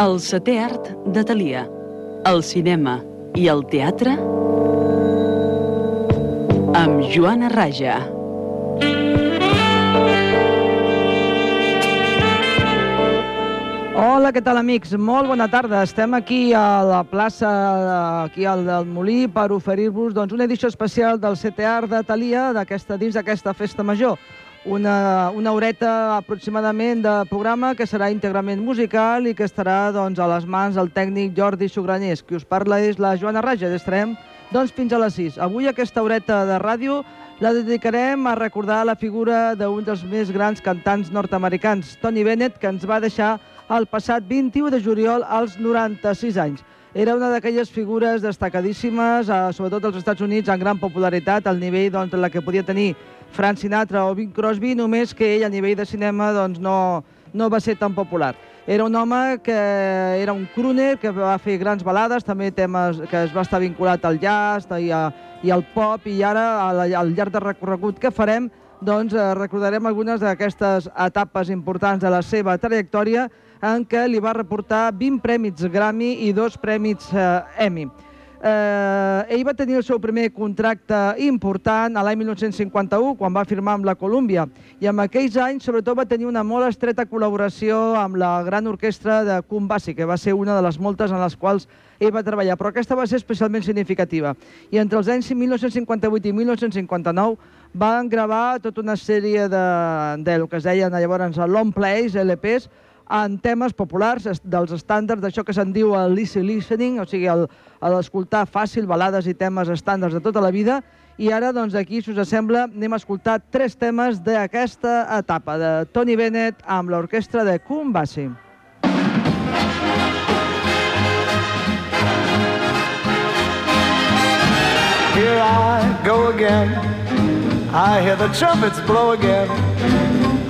El setè art de Thalia, el cinema i el teatre amb Joana Raja. Hola, què tal, amics? Molt bona tarda. Estem aquí a la plaça, aquí al del Molí, per oferir-vos doncs, una edició especial del CTR de d'aquesta dins d'aquesta festa major. Una, una horeta aproximadament de programa que serà íntegrament musical i que estarà doncs, a les mans del tècnic Jordi Sugranyés. Qui us parla és la Joana Raja. Estarem doncs, fins a les 6. Avui aquesta horeta de ràdio la dedicarem a recordar la figura d'un dels més grans cantants nord-americans, Tony Bennett, que ens va deixar el passat 21 de juliol als 96 anys. Era una d'aquelles figures destacadíssimes, eh, sobretot als Estats Units, amb gran popularitat, al nivell doncs, la que podia tenir Frank Sinatra o Bing Crosby, només que ell a nivell de cinema doncs, no, no va ser tan popular. Era un home que era un crooner, que va fer grans balades, també temes que es va estar vinculat al jazz i, a, i al pop, i ara, al, al llarg de recorregut que farem, doncs eh, recordarem algunes d'aquestes etapes importants de la seva trajectòria en què li va reportar 20 prèmits Grammy i dos prèmits eh, Emmy. Eh, ell va tenir el seu primer contracte important a l'any 1951, quan va firmar amb la Colúmbia, i en aquells anys, sobretot, va tenir una molt estreta col·laboració amb la gran orquestra de Kumbasi, que va ser una de les moltes en les quals ell va treballar, però aquesta va ser especialment significativa. I entre els anys 1958 i 1959 van gravar tota una sèrie de, de lo que es deien llavors long plays, LPs, en temes populars dels estàndards d'això que se'n diu el easy listening, o sigui, l'escoltar fàcil, balades i temes estàndards de tota la vida. I ara, doncs, aquí, si us sembla, anem a escoltar tres temes d'aquesta etapa de Tony Bennett amb l'orquestra de Kumbasi. Here I go again. I hear the trumpets blow again.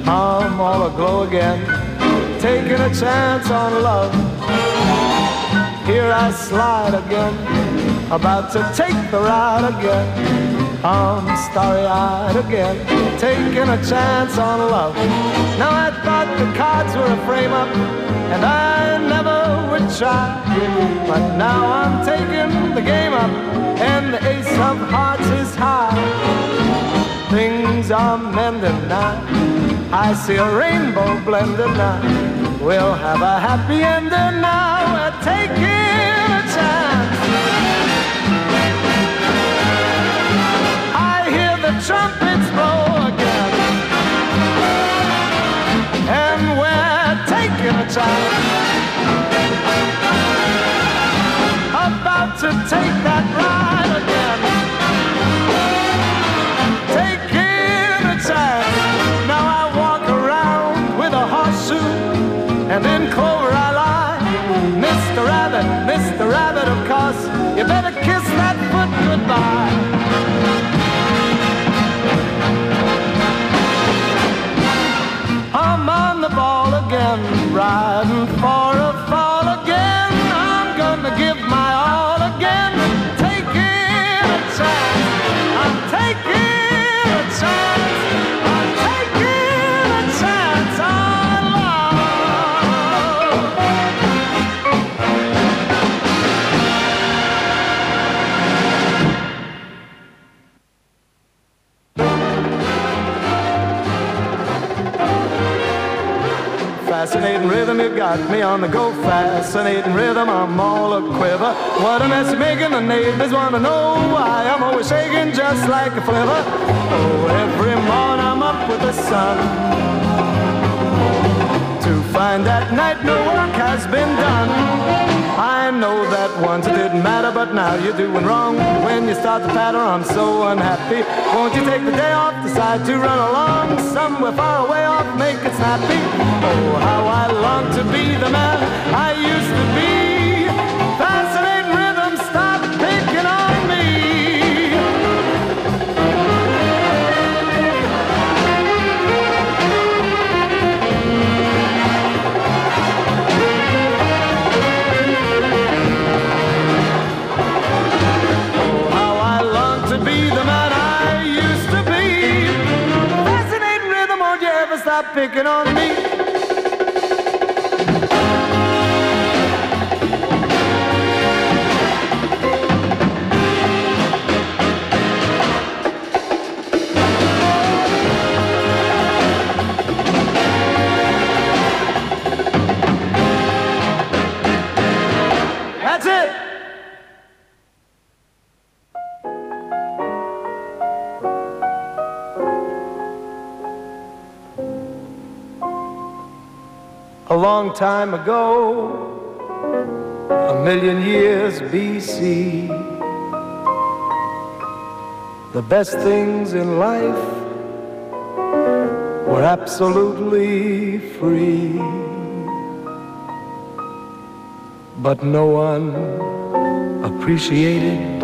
I'm all aglow again. Taking a chance on love. Here I slide again, about to take the ride again. I'm starry-eyed again, taking a chance on love. Now I thought the cards were a frame-up, and I never would try. But now I'm taking the game up, and the ace of hearts is high. Things are mending now. I see a rainbow blending now. We'll have a happy ending now. We're taking a chance. I hear the trumpets blow again. And we're taking a chance. About to take that ride goodbye. You got me on the go. Fascinating rhythm, I'm all a quiver. What a mess you're making, the neighbors wanna know why I'm always shaking just like a flivver. Oh, every morning I'm up with the sun to find that night no work has been done. I know that once it didn't matter, but now you're doing wrong. When you start to patter, I'm so unhappy. Won't you take the day off, decide to run along somewhere far away off, make it snappy? Oh, how I long to be the man I used to be. Picking on me? Time ago, a million years BC. The best things in life were absolutely free. But no one appreciated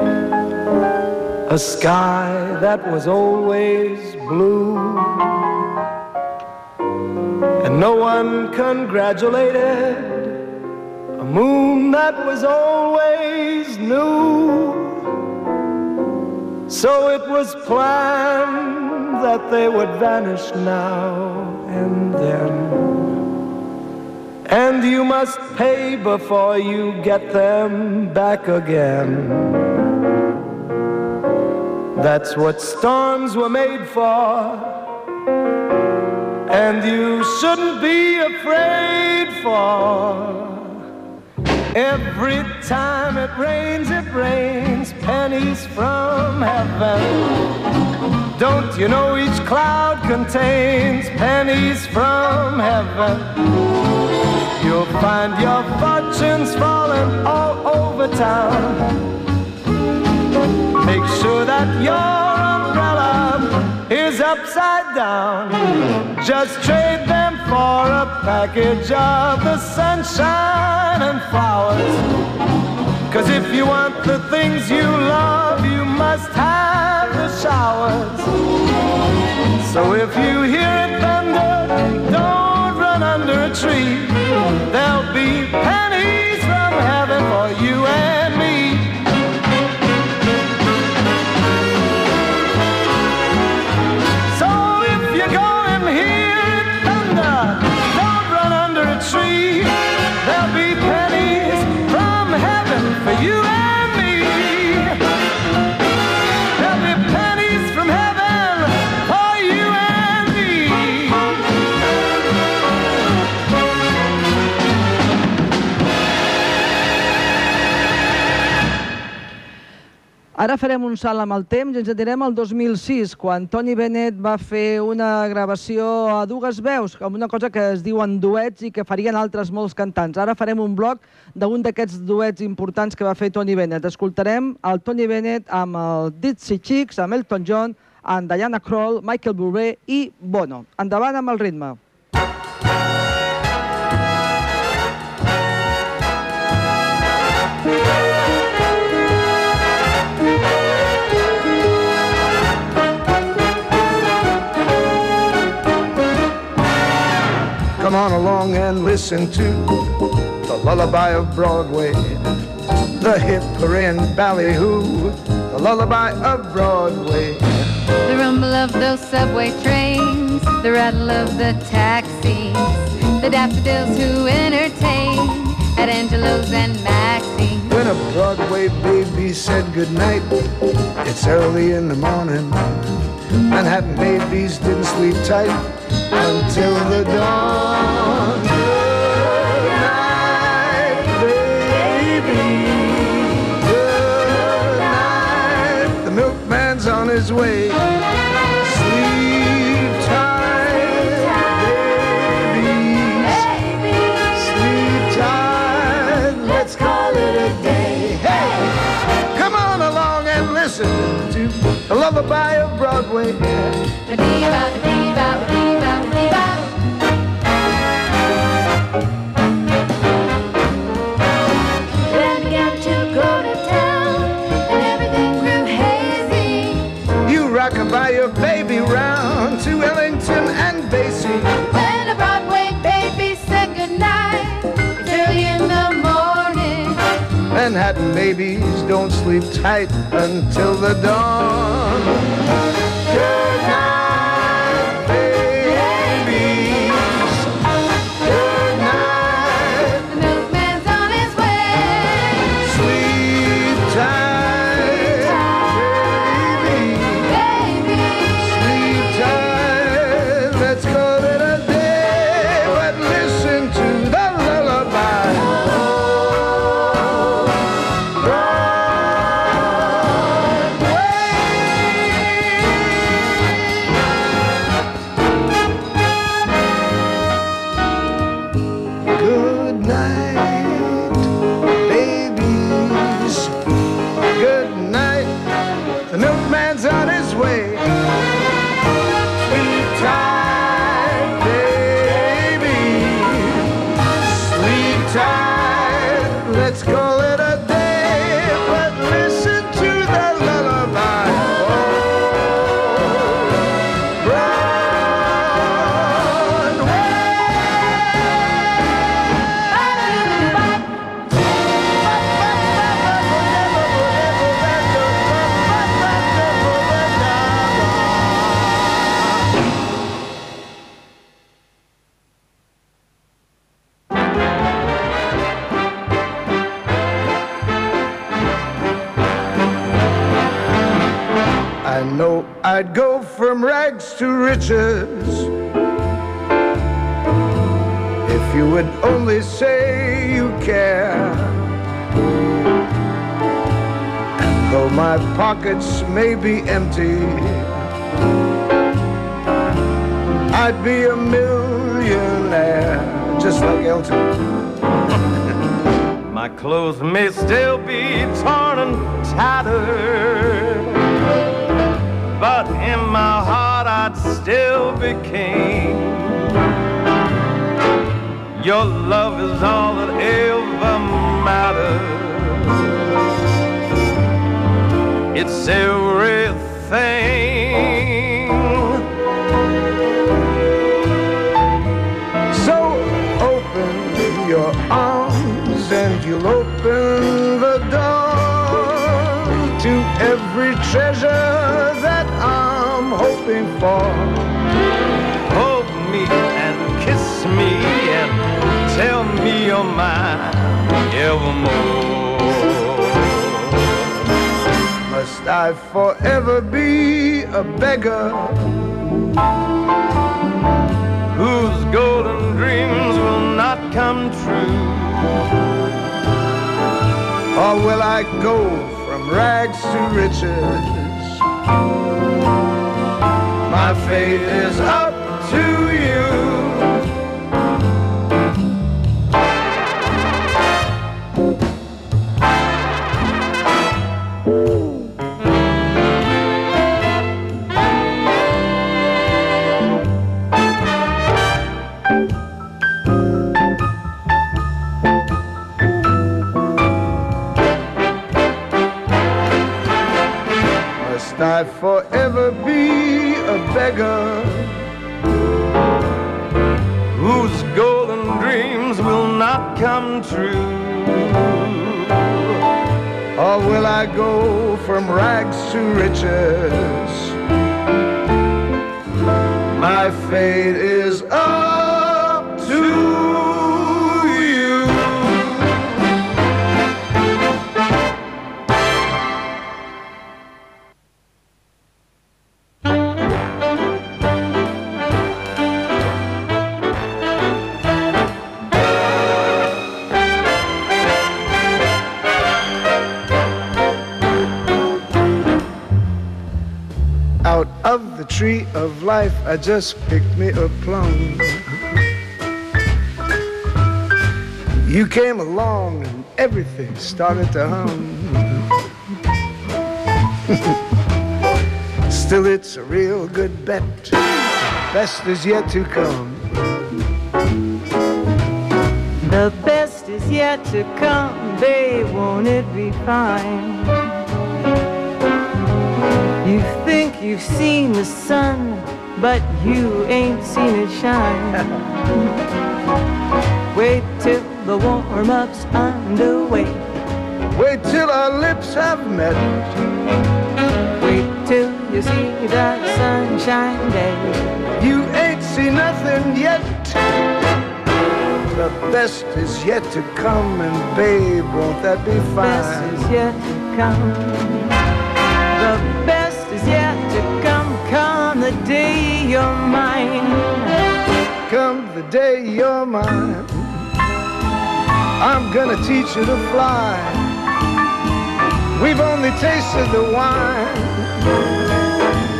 a sky that was always blue. No one congratulated a moon that was always new. So it was planned that they would vanish now and then. And you must pay before you get them back again. That's what storms were made for. And you shouldn't be afraid for. Every time it rains, it rains pennies from heaven. Don't you know each cloud contains pennies from heaven? You'll find your fortunes falling all over town. Make sure that your umbrella is upside down. Just trade them for a package of the sunshine and flowers. Cause if you want the things you love, you must have the showers. So if you hear it thunder, don't run under a tree. There'll be pennies from heaven for you and Ara farem un salt amb el temps i ens anirem al 2006, quan Tony Bennett va fer una gravació a dues veus, amb una cosa que es diuen duets i que farien altres molts cantants. Ara farem un bloc d'un d'aquests duets importants que va fer Tony Bennett. Escoltarem el Tony Bennett amb el Ditsy Chicks, amb Elton John, amb Diana Kroll, Michael Bublé i Bono. Endavant amb el ritme. Come on along and listen to the lullaby of Broadway, the hip hooray and ballyhoo, the lullaby of Broadway. The rumble of those subway trains, the rattle of the taxis, the daffodils who entertain at Angelo's and Maxine's. When a Broadway baby said goodnight, it's early in the morning. Manhattan babies didn't sleep tight until the dawn. Good night, baby. Good night. The milkman's on his way. Sleep tight. Sleep tight. Let's call it a day. Hey, come on along and listen to the lullaby of Broadway. Ba-dee-ba, ba-dee-ba, ba-dee-ba, ba-dee-ba. Then began to go to town, and everything grew hazy. You rockabye your baby round to Ellington and Basie. When a Broadway baby said goodnight, early in the morning. Manhattan babies don't sleep tight until the dawn. Tattered, but in my heart I'd still be king. Your love is all that ever matters. It's everything. Treasure that I'm hoping for. Hold me and kiss me and tell me you're mine evermore. Must I forever be a beggar whose golden dreams will not come true. or will I go from rags to riches? My fate is up to you. I forever be a beggar whose golden dreams will not come true. or will I go from rags to riches? My fate is up tree of life, I just picked me a plum. You came along and everything started to hum. Still, it's a real good bet. Best is yet to come. The best is yet to come, babe, won't it be fine? You think you've seen the sun, but you ain't seen it shine. Wait till the warm-up's underway. Wait till our lips have met. Wait till you see that sunshine day. You ain't seen nothing yet. The best is yet to come, and babe, won't that be fine? The Best is yet to come. The day you're mine. Come the day you're mine, I'm gonna teach you to fly. We've only tasted the wine.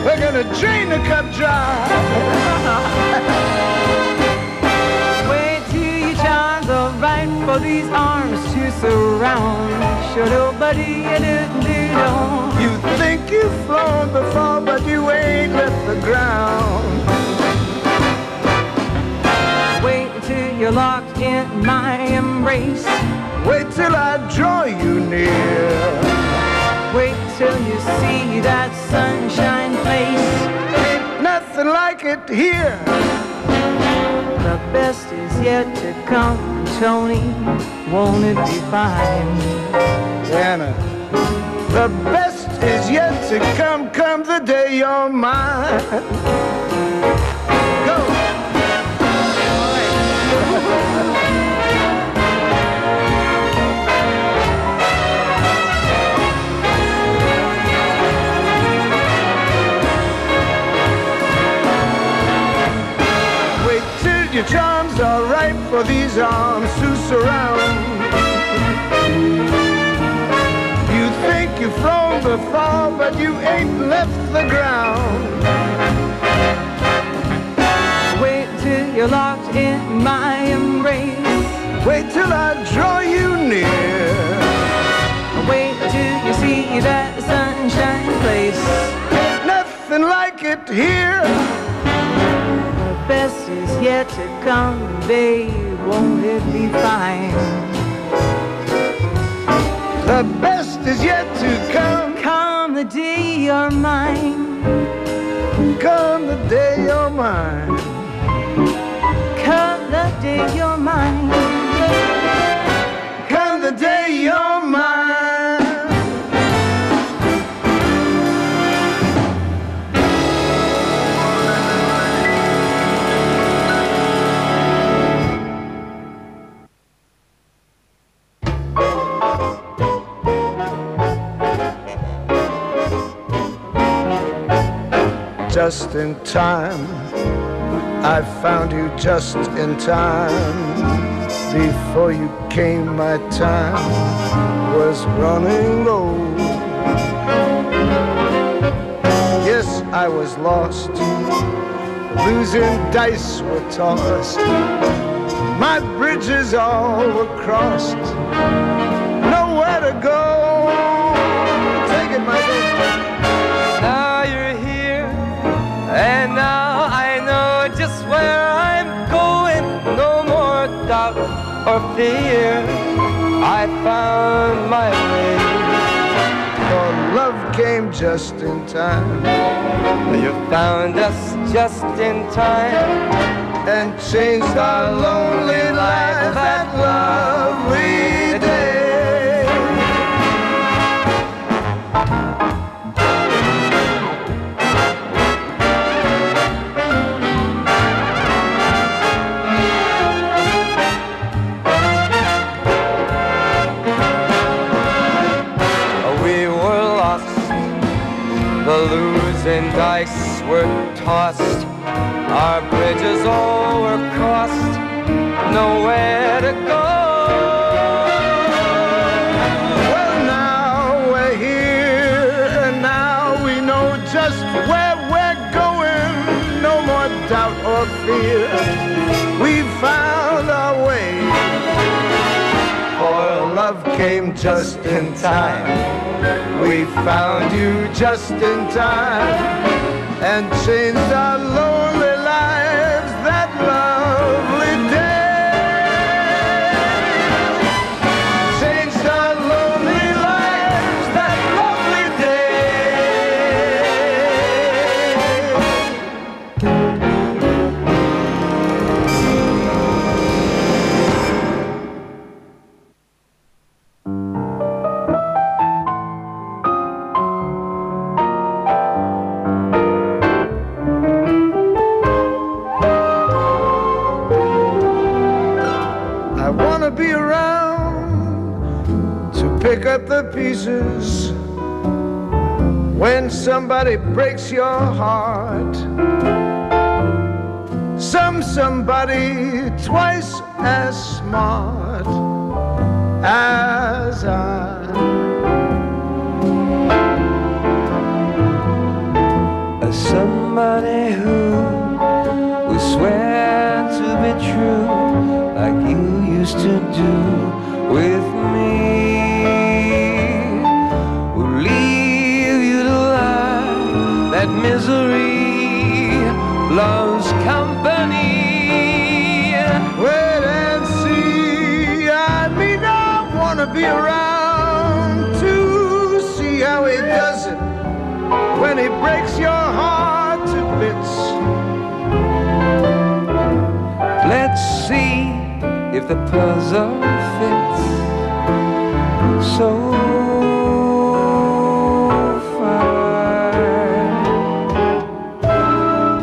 We're gonna drain the cup dry. for these arms to surround. Sure nobody do do don't. You think you've flown before, but you ain't left the ground. Wait till you're locked in my embrace. Wait till I draw you near. Wait till you see that sunshine place. Nothing like it here. The best is yet to come, Tony. Won't it be fine? Anna, the best is yet to come. Come the day you're mine. Go. charms are ripe for these arms to surround. You think you've flown before, but you ain't left the ground. Wait till you're locked in my embrace. Wait till I draw you near. Wait till you see that sunshine place. Nothing like it here. The best is yet to come, babe. Won't it be fine? The best is yet to come. Come the day you're mine. Come the day you're mine. Come the day you're mine. Just in time, I found you just in time. Before you came, my time was running low. Yes, I was lost. Losing dice were tossed. My bridges all were crossed. Nowhere to go. Or fear. I found my way. For love came just in time You found us just in time. and changed our lonely life that lovely tossed. Our bridges all were crossed. Nowhere to go. Well, now we're here, and now we know just where we're going. No more doubt or fear. We found our way. For love came just in time. We found you just in time and changed our lonely pieces when somebody breaks your heart. Some somebody twice as smart as I. Somebody who will swear to be true like you used to do with be around to see how he does it when he breaks your heart to bits. Let's see if the puzzle fits. So fine.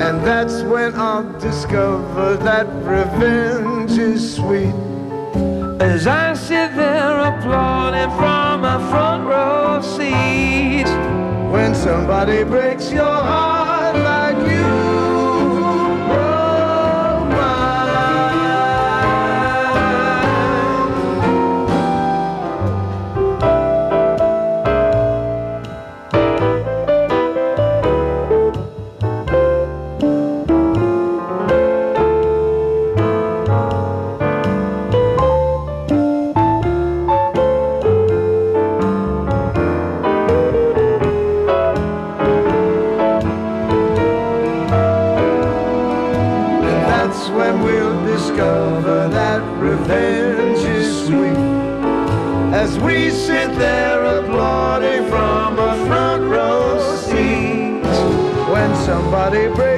And that's when I'll discover that revenge is sweet. Applauding from a front row seat. When somebody breaks your heart revenge is sweet. As we sit there applauding from a front row seat. When somebody breaks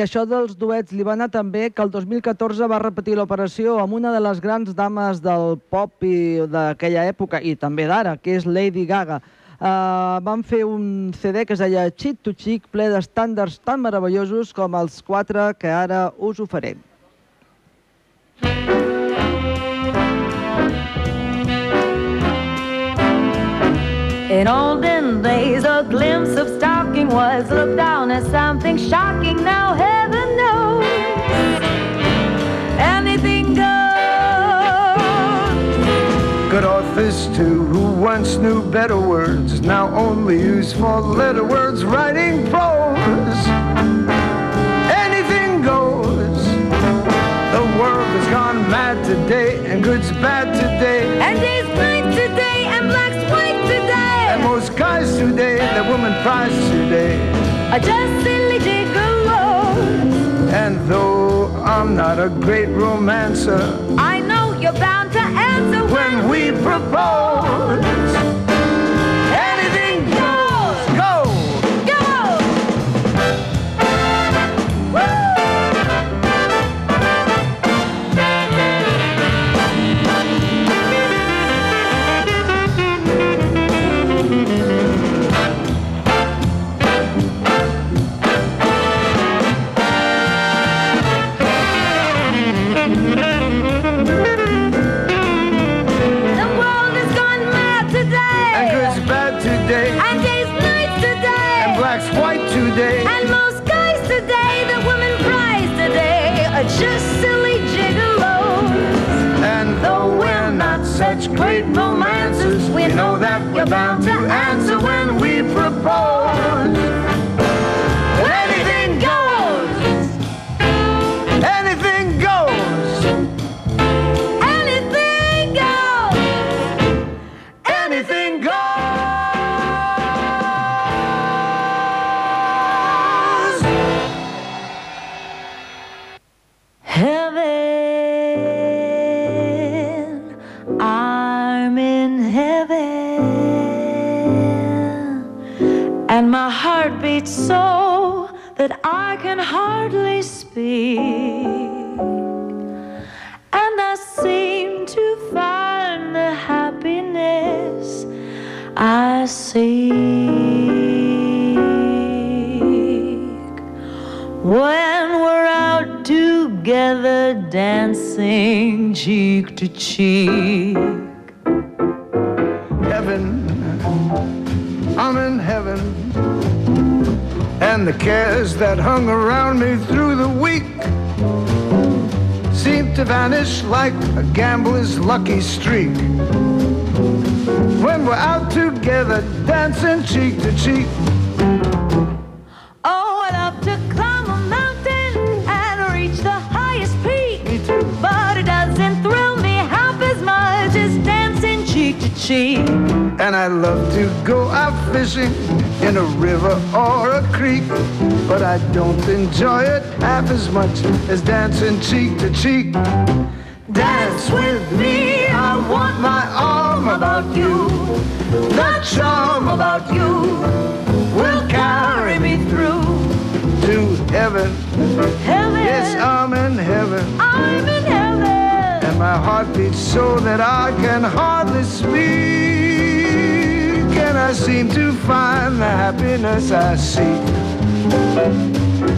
I això dels duets li va anar tan bé que el 2014 va repetir l'operació amb una de les grans dames del pop i d'aquella època, i també d'ara, que és Lady Gaga. Uh, van fer un CD que es deia Cheat to Chic, ple d'estàndards tan meravellosos com els quatre que ara us oferem. In olden days, a glimpse of stocking was looked down as something shocking. Authors too, who once knew better words, now only use four letter words writing prose. Anything goes. The world has gone mad today, and good's bad today. And days night today, and black's white today. And most guys today, the woman prize today. Are just silly gigolos. And though I'm not a great romancer, I know you're bound to answer when we propose, we're bound to answer when we propose. I seek when we're out together dancing cheek to cheek. Heaven, I'm in heaven, And the cares that hung around me through the week seem to vanish like a gambler's lucky streak. When we're out together, dancing cheek to cheek. Oh, I love to climb a mountain and reach the highest peak. Me too. But it doesn't thrill me half as much as dancing cheek to cheek. And I love to go out fishing in a river or a creek. But I don't enjoy it half as much as dancing cheek to cheek. Dance with me, I want my about you. The charm about you will carry me through to heaven. Heaven, Yes, I'm in heaven. I'm in heaven. And my heart beats so that I can hardly speak. And I seem to find the happiness I seek.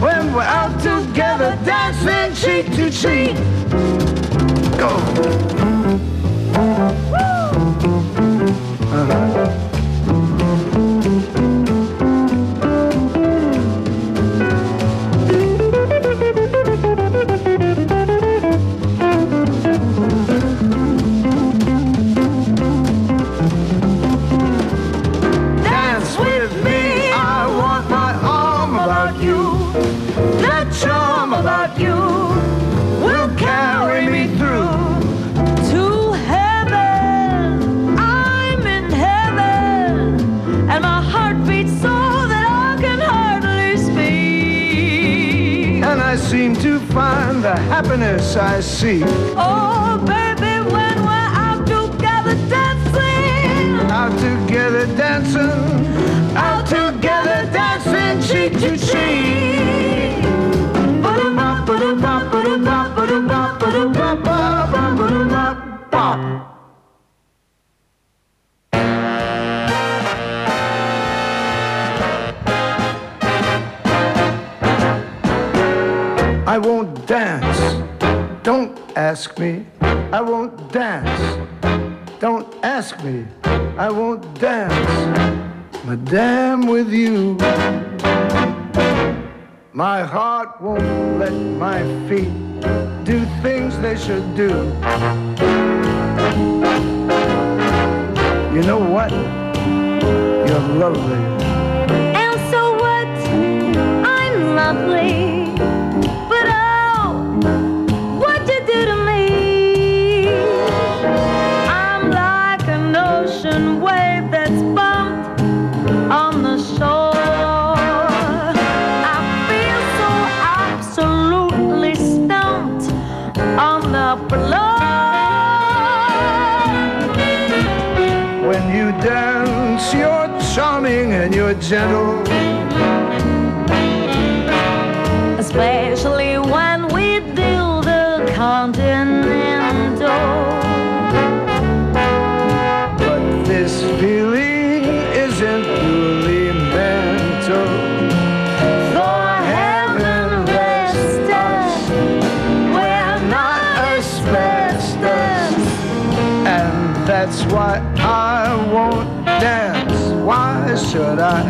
When we're out together, dancing cheek to cheek. Go. Dance charming and you're gentle. especially when we do the continental. Why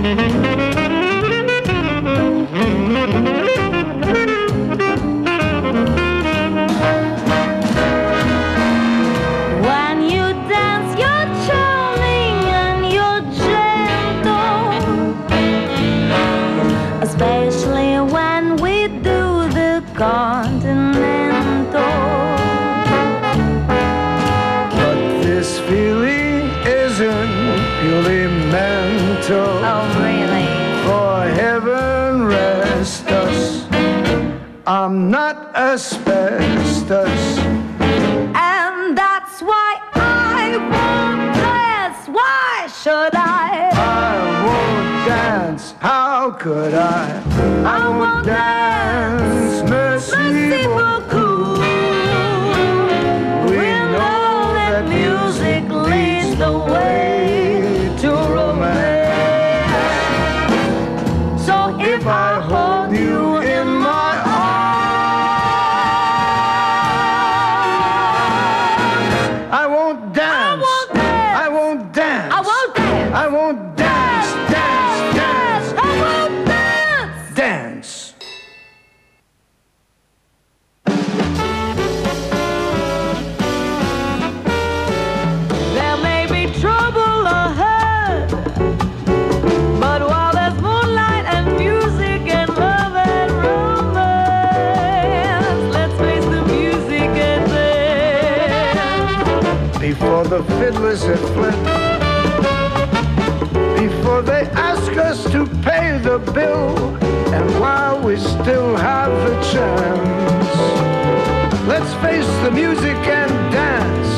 When Before the fiddlers have fled. Before they ask us to pay the bill. And while we still have the chance, let's face the music and dance.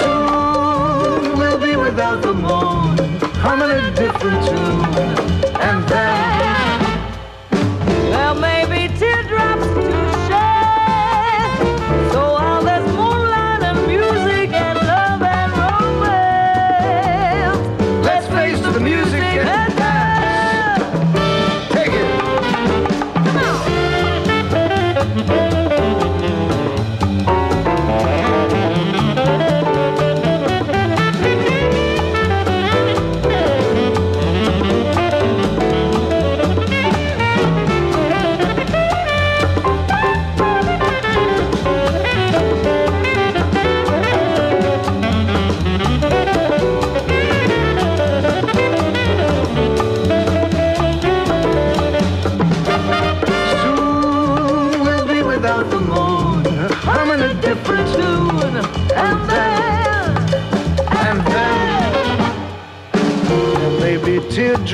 Soon we'll be without the moon, humming a different tune. And then There may be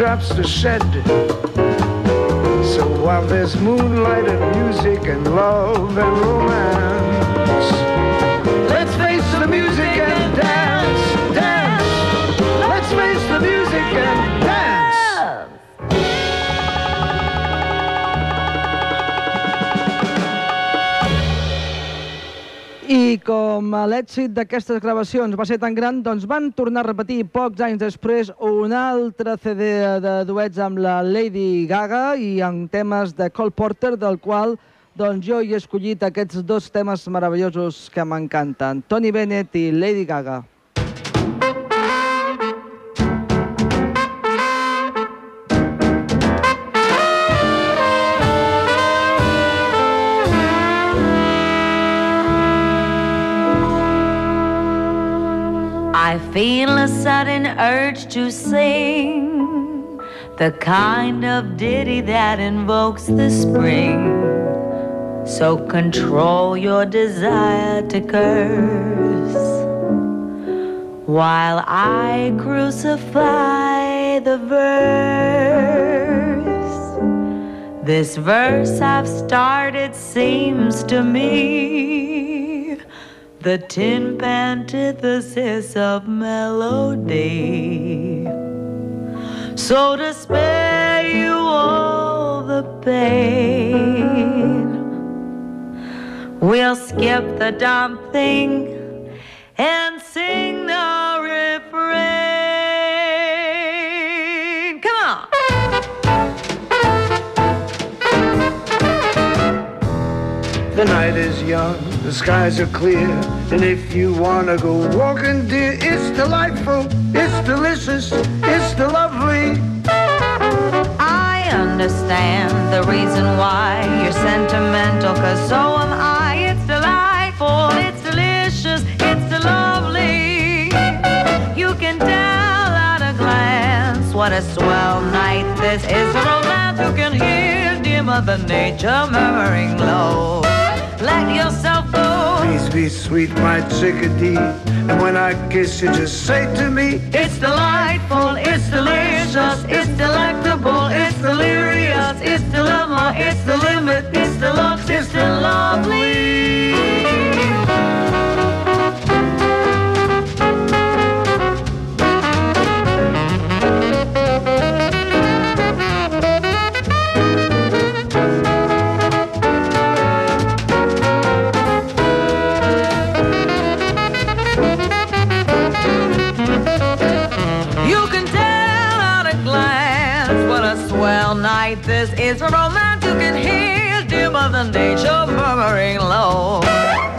to shed. So while there's moonlight and music and love and romance, I com l'èxit d'aquestes gravacions va ser tan gran, doncs van tornar a repetir pocs anys després un altre CD de duets amb la Lady Gaga i amb temes de Cole Porter, del qual doncs, jo he escollit aquests dos temes meravellosos que m'encanten. Tony Bennett i Lady Gaga. I feel a sudden urge to sing the kind of ditty that invokes the spring. So control your desire to curse while I crucify the verse. This verse I've started seems to me the tin antithesis of melody. So to spare you all the pain, we'll skip the dumb thing and sing the refrain. The night is young, the skies are clear, and if you wanna go walking, dear, it's delightful, it's delicious, it's de-lovely. I understand the reason why you're sentimental, cause so am I. It's delightful, it's delicious, it's de-lovely. You can tell at a glance what a swell night this is. Romance you can hear dear Mother Nature murmuring low. Let yourself go. Please be sweet, my chickadee. And when I kiss you, just say to me, It's delightful, it's delicious, it's delectable, it's delirious, it's dilemma, it's the limit, it's deluxe, it's the lovely. This is. A romance you can hear dear Mother Nature murmuring low.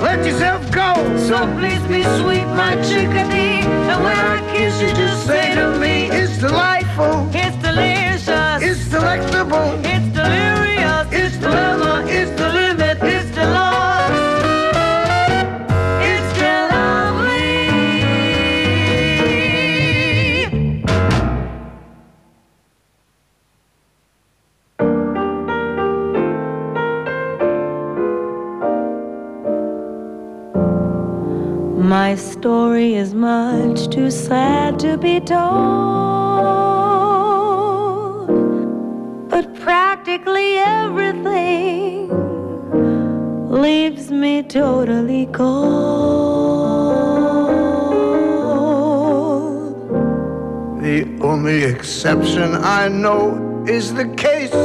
let yourself go. So please be sweet, my chickadee. And when I kiss you, just say to me, It's delightful. it's delicious, It's delectable. Story is much too sad to be told, but practically everything leaves me totally cold. The only exception I know is the case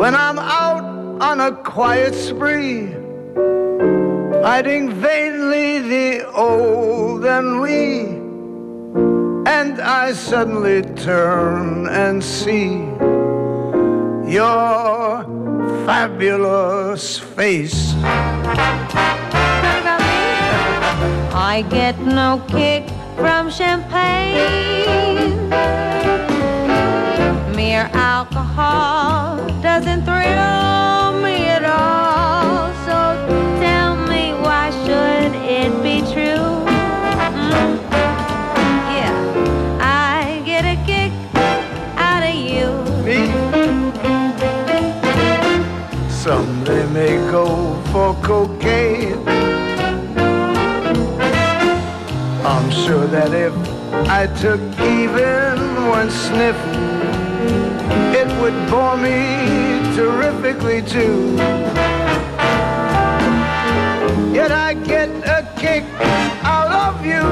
when I'm out on a quiet spree, fighting vainly the old ennui, and I suddenly turn and see your fabulous face. I get no kick from champagne. Mere alcohol doesn't thrill Some they may go for cocaine. I'm sure that if I took even one sniff, it would bore me terrifically too. Yet I get a kick out of you.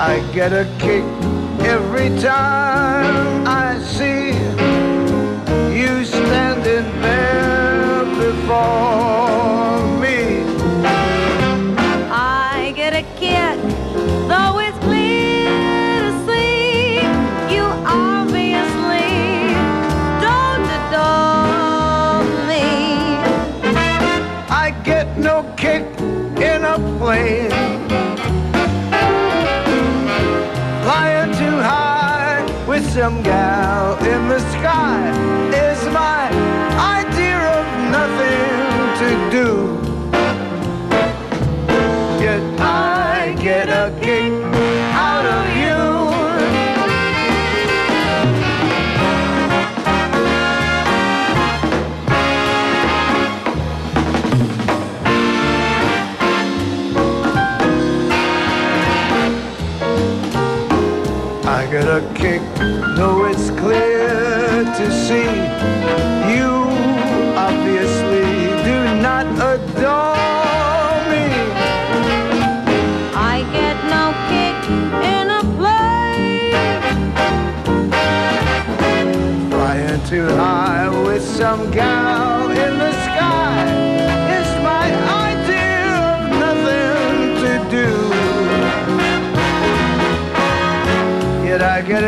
I get a kick every time I you standing there before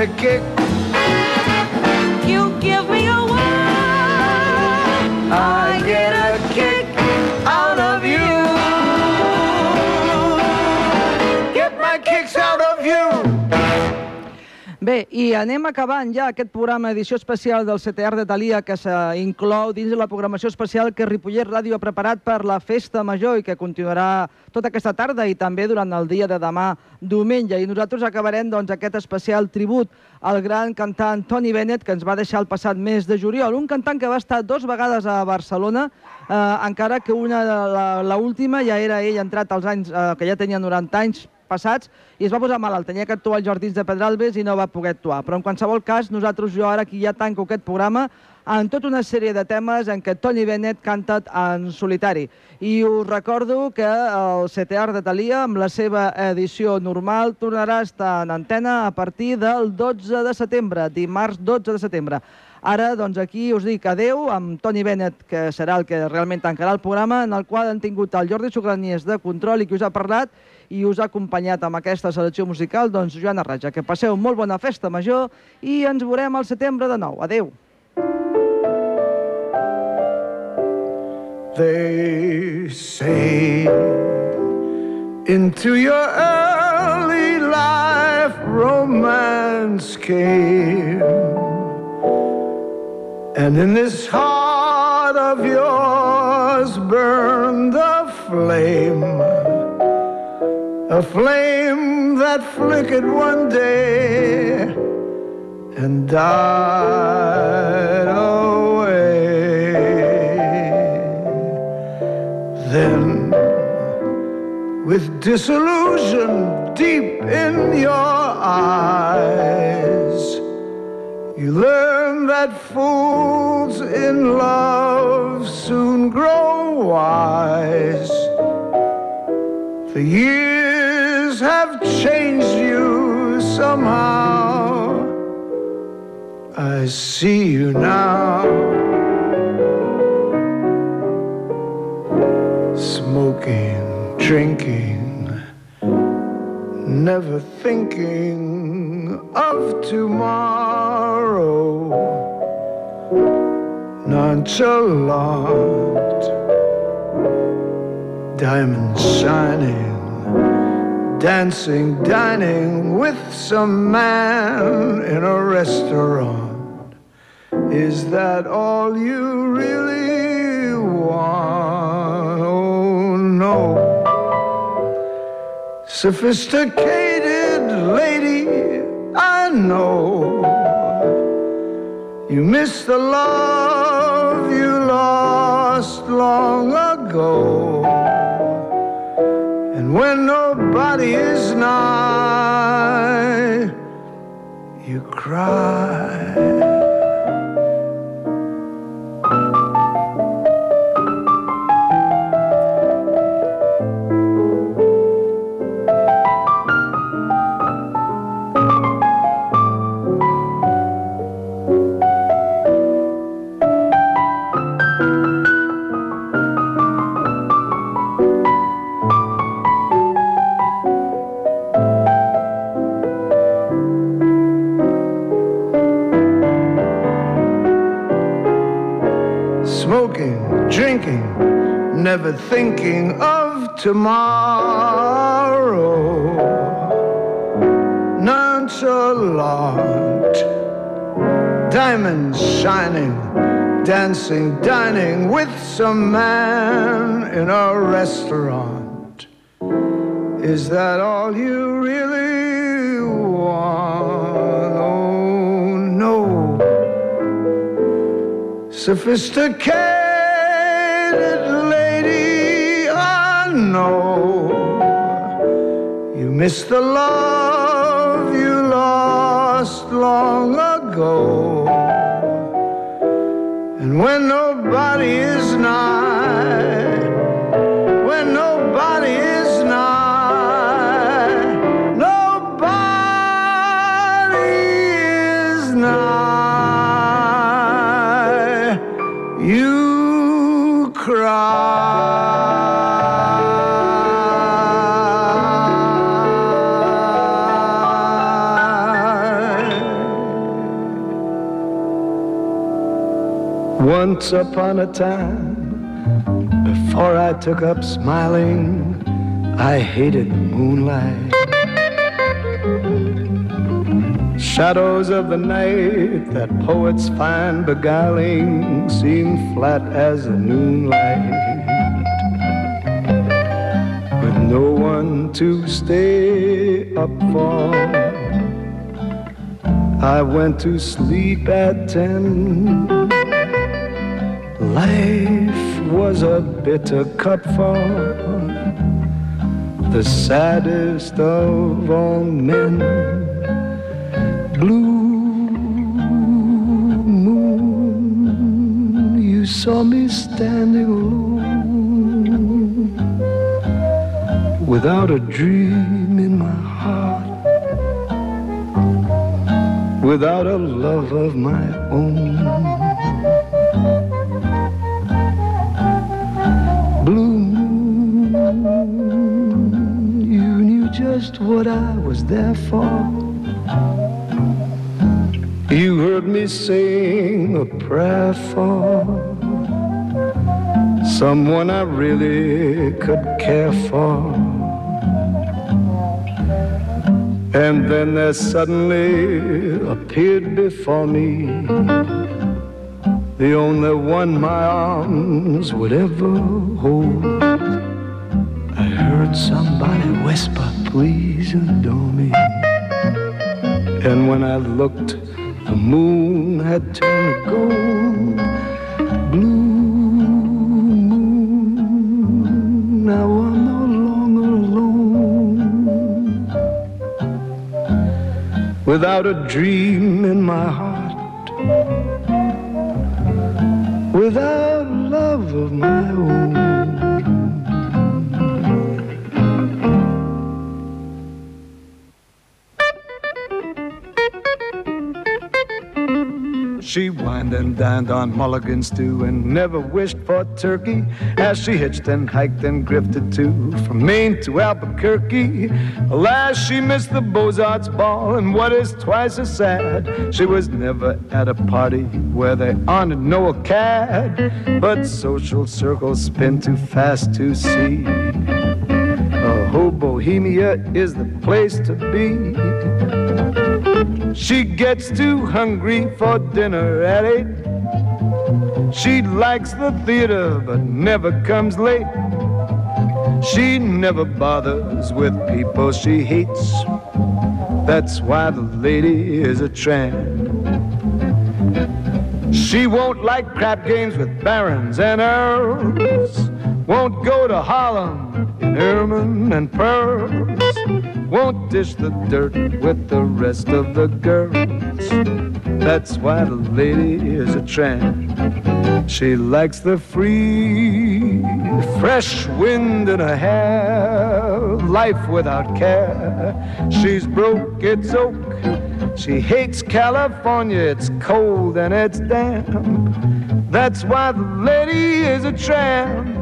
I Bé, i anem acabant ja aquest programa edició especial del CTR de Talia que s'inclou dins de la programació especial que Ripollet Ràdio ha preparat per la Festa Major i que continuarà tota aquesta tarda i també durant el dia de demà diumenge. I nosaltres acabarem doncs, aquest especial tribut al gran cantant Tony Bennett que ens va deixar el passat mes de juliol. Un cantant que va estar dos vegades a Barcelona, eh, encara que una la última ja era ell entrat als anys, eh, que ja tenia 90 anys, passats i es va posar malalt. Tenia que actuar als Jardins de Pedralbes i no va poder actuar. Però en qualsevol cas, nosaltres, jo ara aquí ja tanco aquest programa en tota una sèrie de temes en què Tony Bennett canta en solitari. I us recordo que el CTR de Talia, amb la seva edició normal, tornarà a estar en antena a partir del 12 de setembre, dimarts 12 de setembre. Ara, doncs, aquí us dic adeu amb Toni Bennett, que serà el que realment tancarà el programa, en el qual han tingut el Jordi Sugranies de Control i qui us ha parlat, i us ha acompanyat amb aquesta selecció musical, doncs, Joana Raja. Que passeu molt bona festa major i ens veurem al setembre de nou. Adeu. They say into your early life romance came And in this heart of yours burned a flame, a flame that flickered one day and died away. Then, with disillusion deep in your eyes, you learn that fools in love soon grow wise. The years have changed you somehow. I see you now. Smoking, drinking, never thinking of tomorrow. Nonchalant, diamonds shining, dancing, dining with some man in a restaurant. Is that all you really want? Oh no. Sophisticated lady, I know you miss the love you lost long ago. And when nobody is nigh, you cry. Never thinking of tomorrow. Nonchalant, diamonds shining, dancing, dining with some man in a restaurant. Is that all you really want? Oh, no sophisticated know you miss the love you lost long ago. And when nobody is nigh, Once upon a time, before I took up smiling, I hated the moonlight. shadows of the night that poets find beguiling seem flat as the moonlight. With no one to stay up for, I went to sleep at ten. Life was a bitter cup for the saddest of all men. Blue moon, you saw me standing alone without a dream in my heart, without a love of my own. Just what I was there for. You heard me sing a prayer for someone I really could care for. And then there suddenly appeared before me the only one my arms would ever hold. I heard somebody whisper, please adore me. And when I looked, the moon had turned gold. Blue moon, now I'm no longer alone. Without a dream in my heart without love of my own. And dined on mulligan stew and never wished for turkey as she hitched and hiked and grifted too from Maine to Albuquerque. Alas, she missed the Beaux-Arts ball, and what is twice as sad, she was never at a party where they honored Noel Coward. But social circles spin too fast to see. Oh, Bohemia is the place to be. She gets too hungry for dinner at eight. She likes the theater but never comes late. She never bothers with people she hates. That's why the lady is a tramp. She won't like crap games with barons and earls. Won't go to Harlem in ermine and pearls. Won't dish the dirt with the rest of the girls. That's why the lady is a tramp. She likes the free, fresh wind in her hair, life without care. She's broke, it's oak. She hates California, it's cold and it's damp. That's why the lady is a tramp.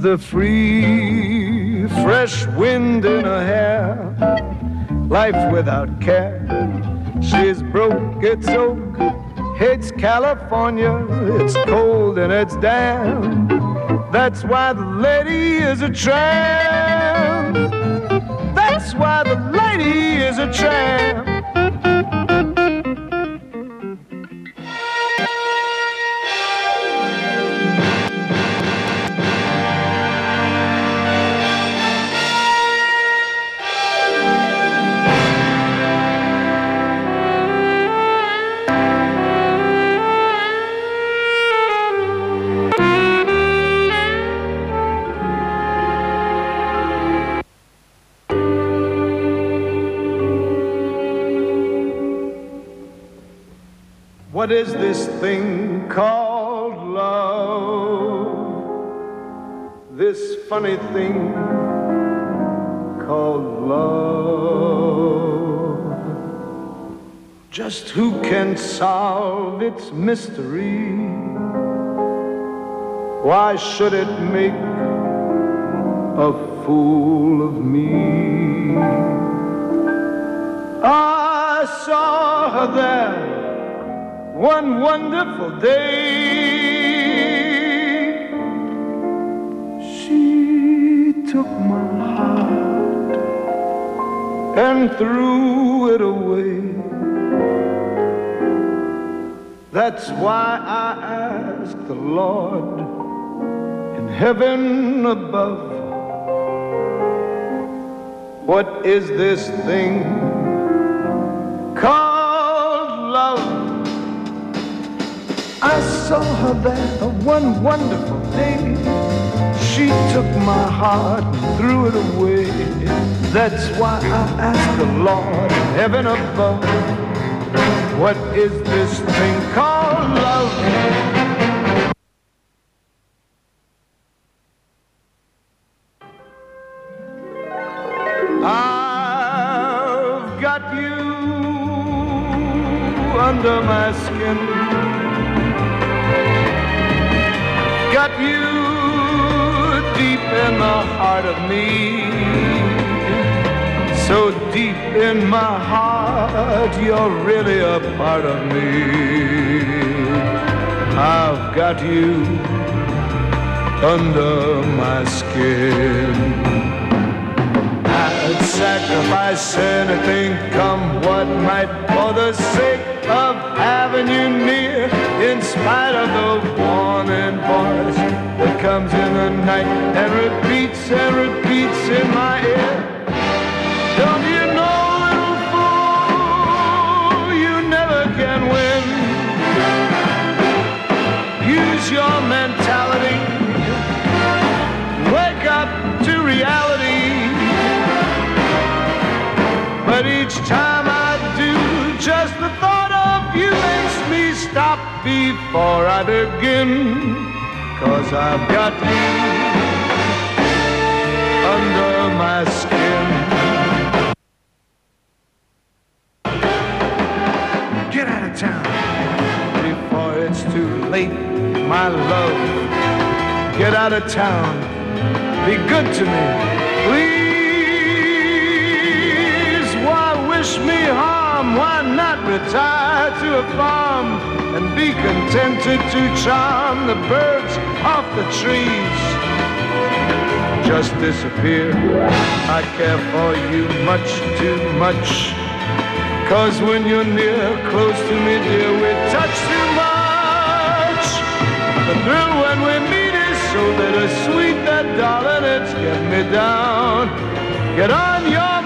The free, fresh wind in her hair, life without care. She's broke, it's oak, hates California, it's cold and it's damp. That's why the lady is a tramp. That's why the lady is a tramp. Just who can solve its mystery? Why should it make a fool of me? I saw her there one wonderful day. She took my heart and threw it away. That's why I ask the Lord in heaven above, what is this thing called love? I saw her there one wonderful day. She took my heart and threw it away. That's why I ask the Lord in heaven above, is this thing called love? You're really a part of me. I've got you under my skin. I'd sacrifice anything, come what might, for the sake of having you near. In spite of the warning voice that comes in the night and repeats and repeats in my ear. Stop before I begin. Cause I've got you under my skin. Get out of town before it's too late, my love. Get out of town. Be good to me, please. Why wish me harm? Why not retire to a farm and be contented to charm the birds off the trees? Just disappear. I care for you much too much. Cause when you're near, close to me, dear, we touch too much. The thrill when we meet is so bittersweet that, darling, it's getting me down. Get on your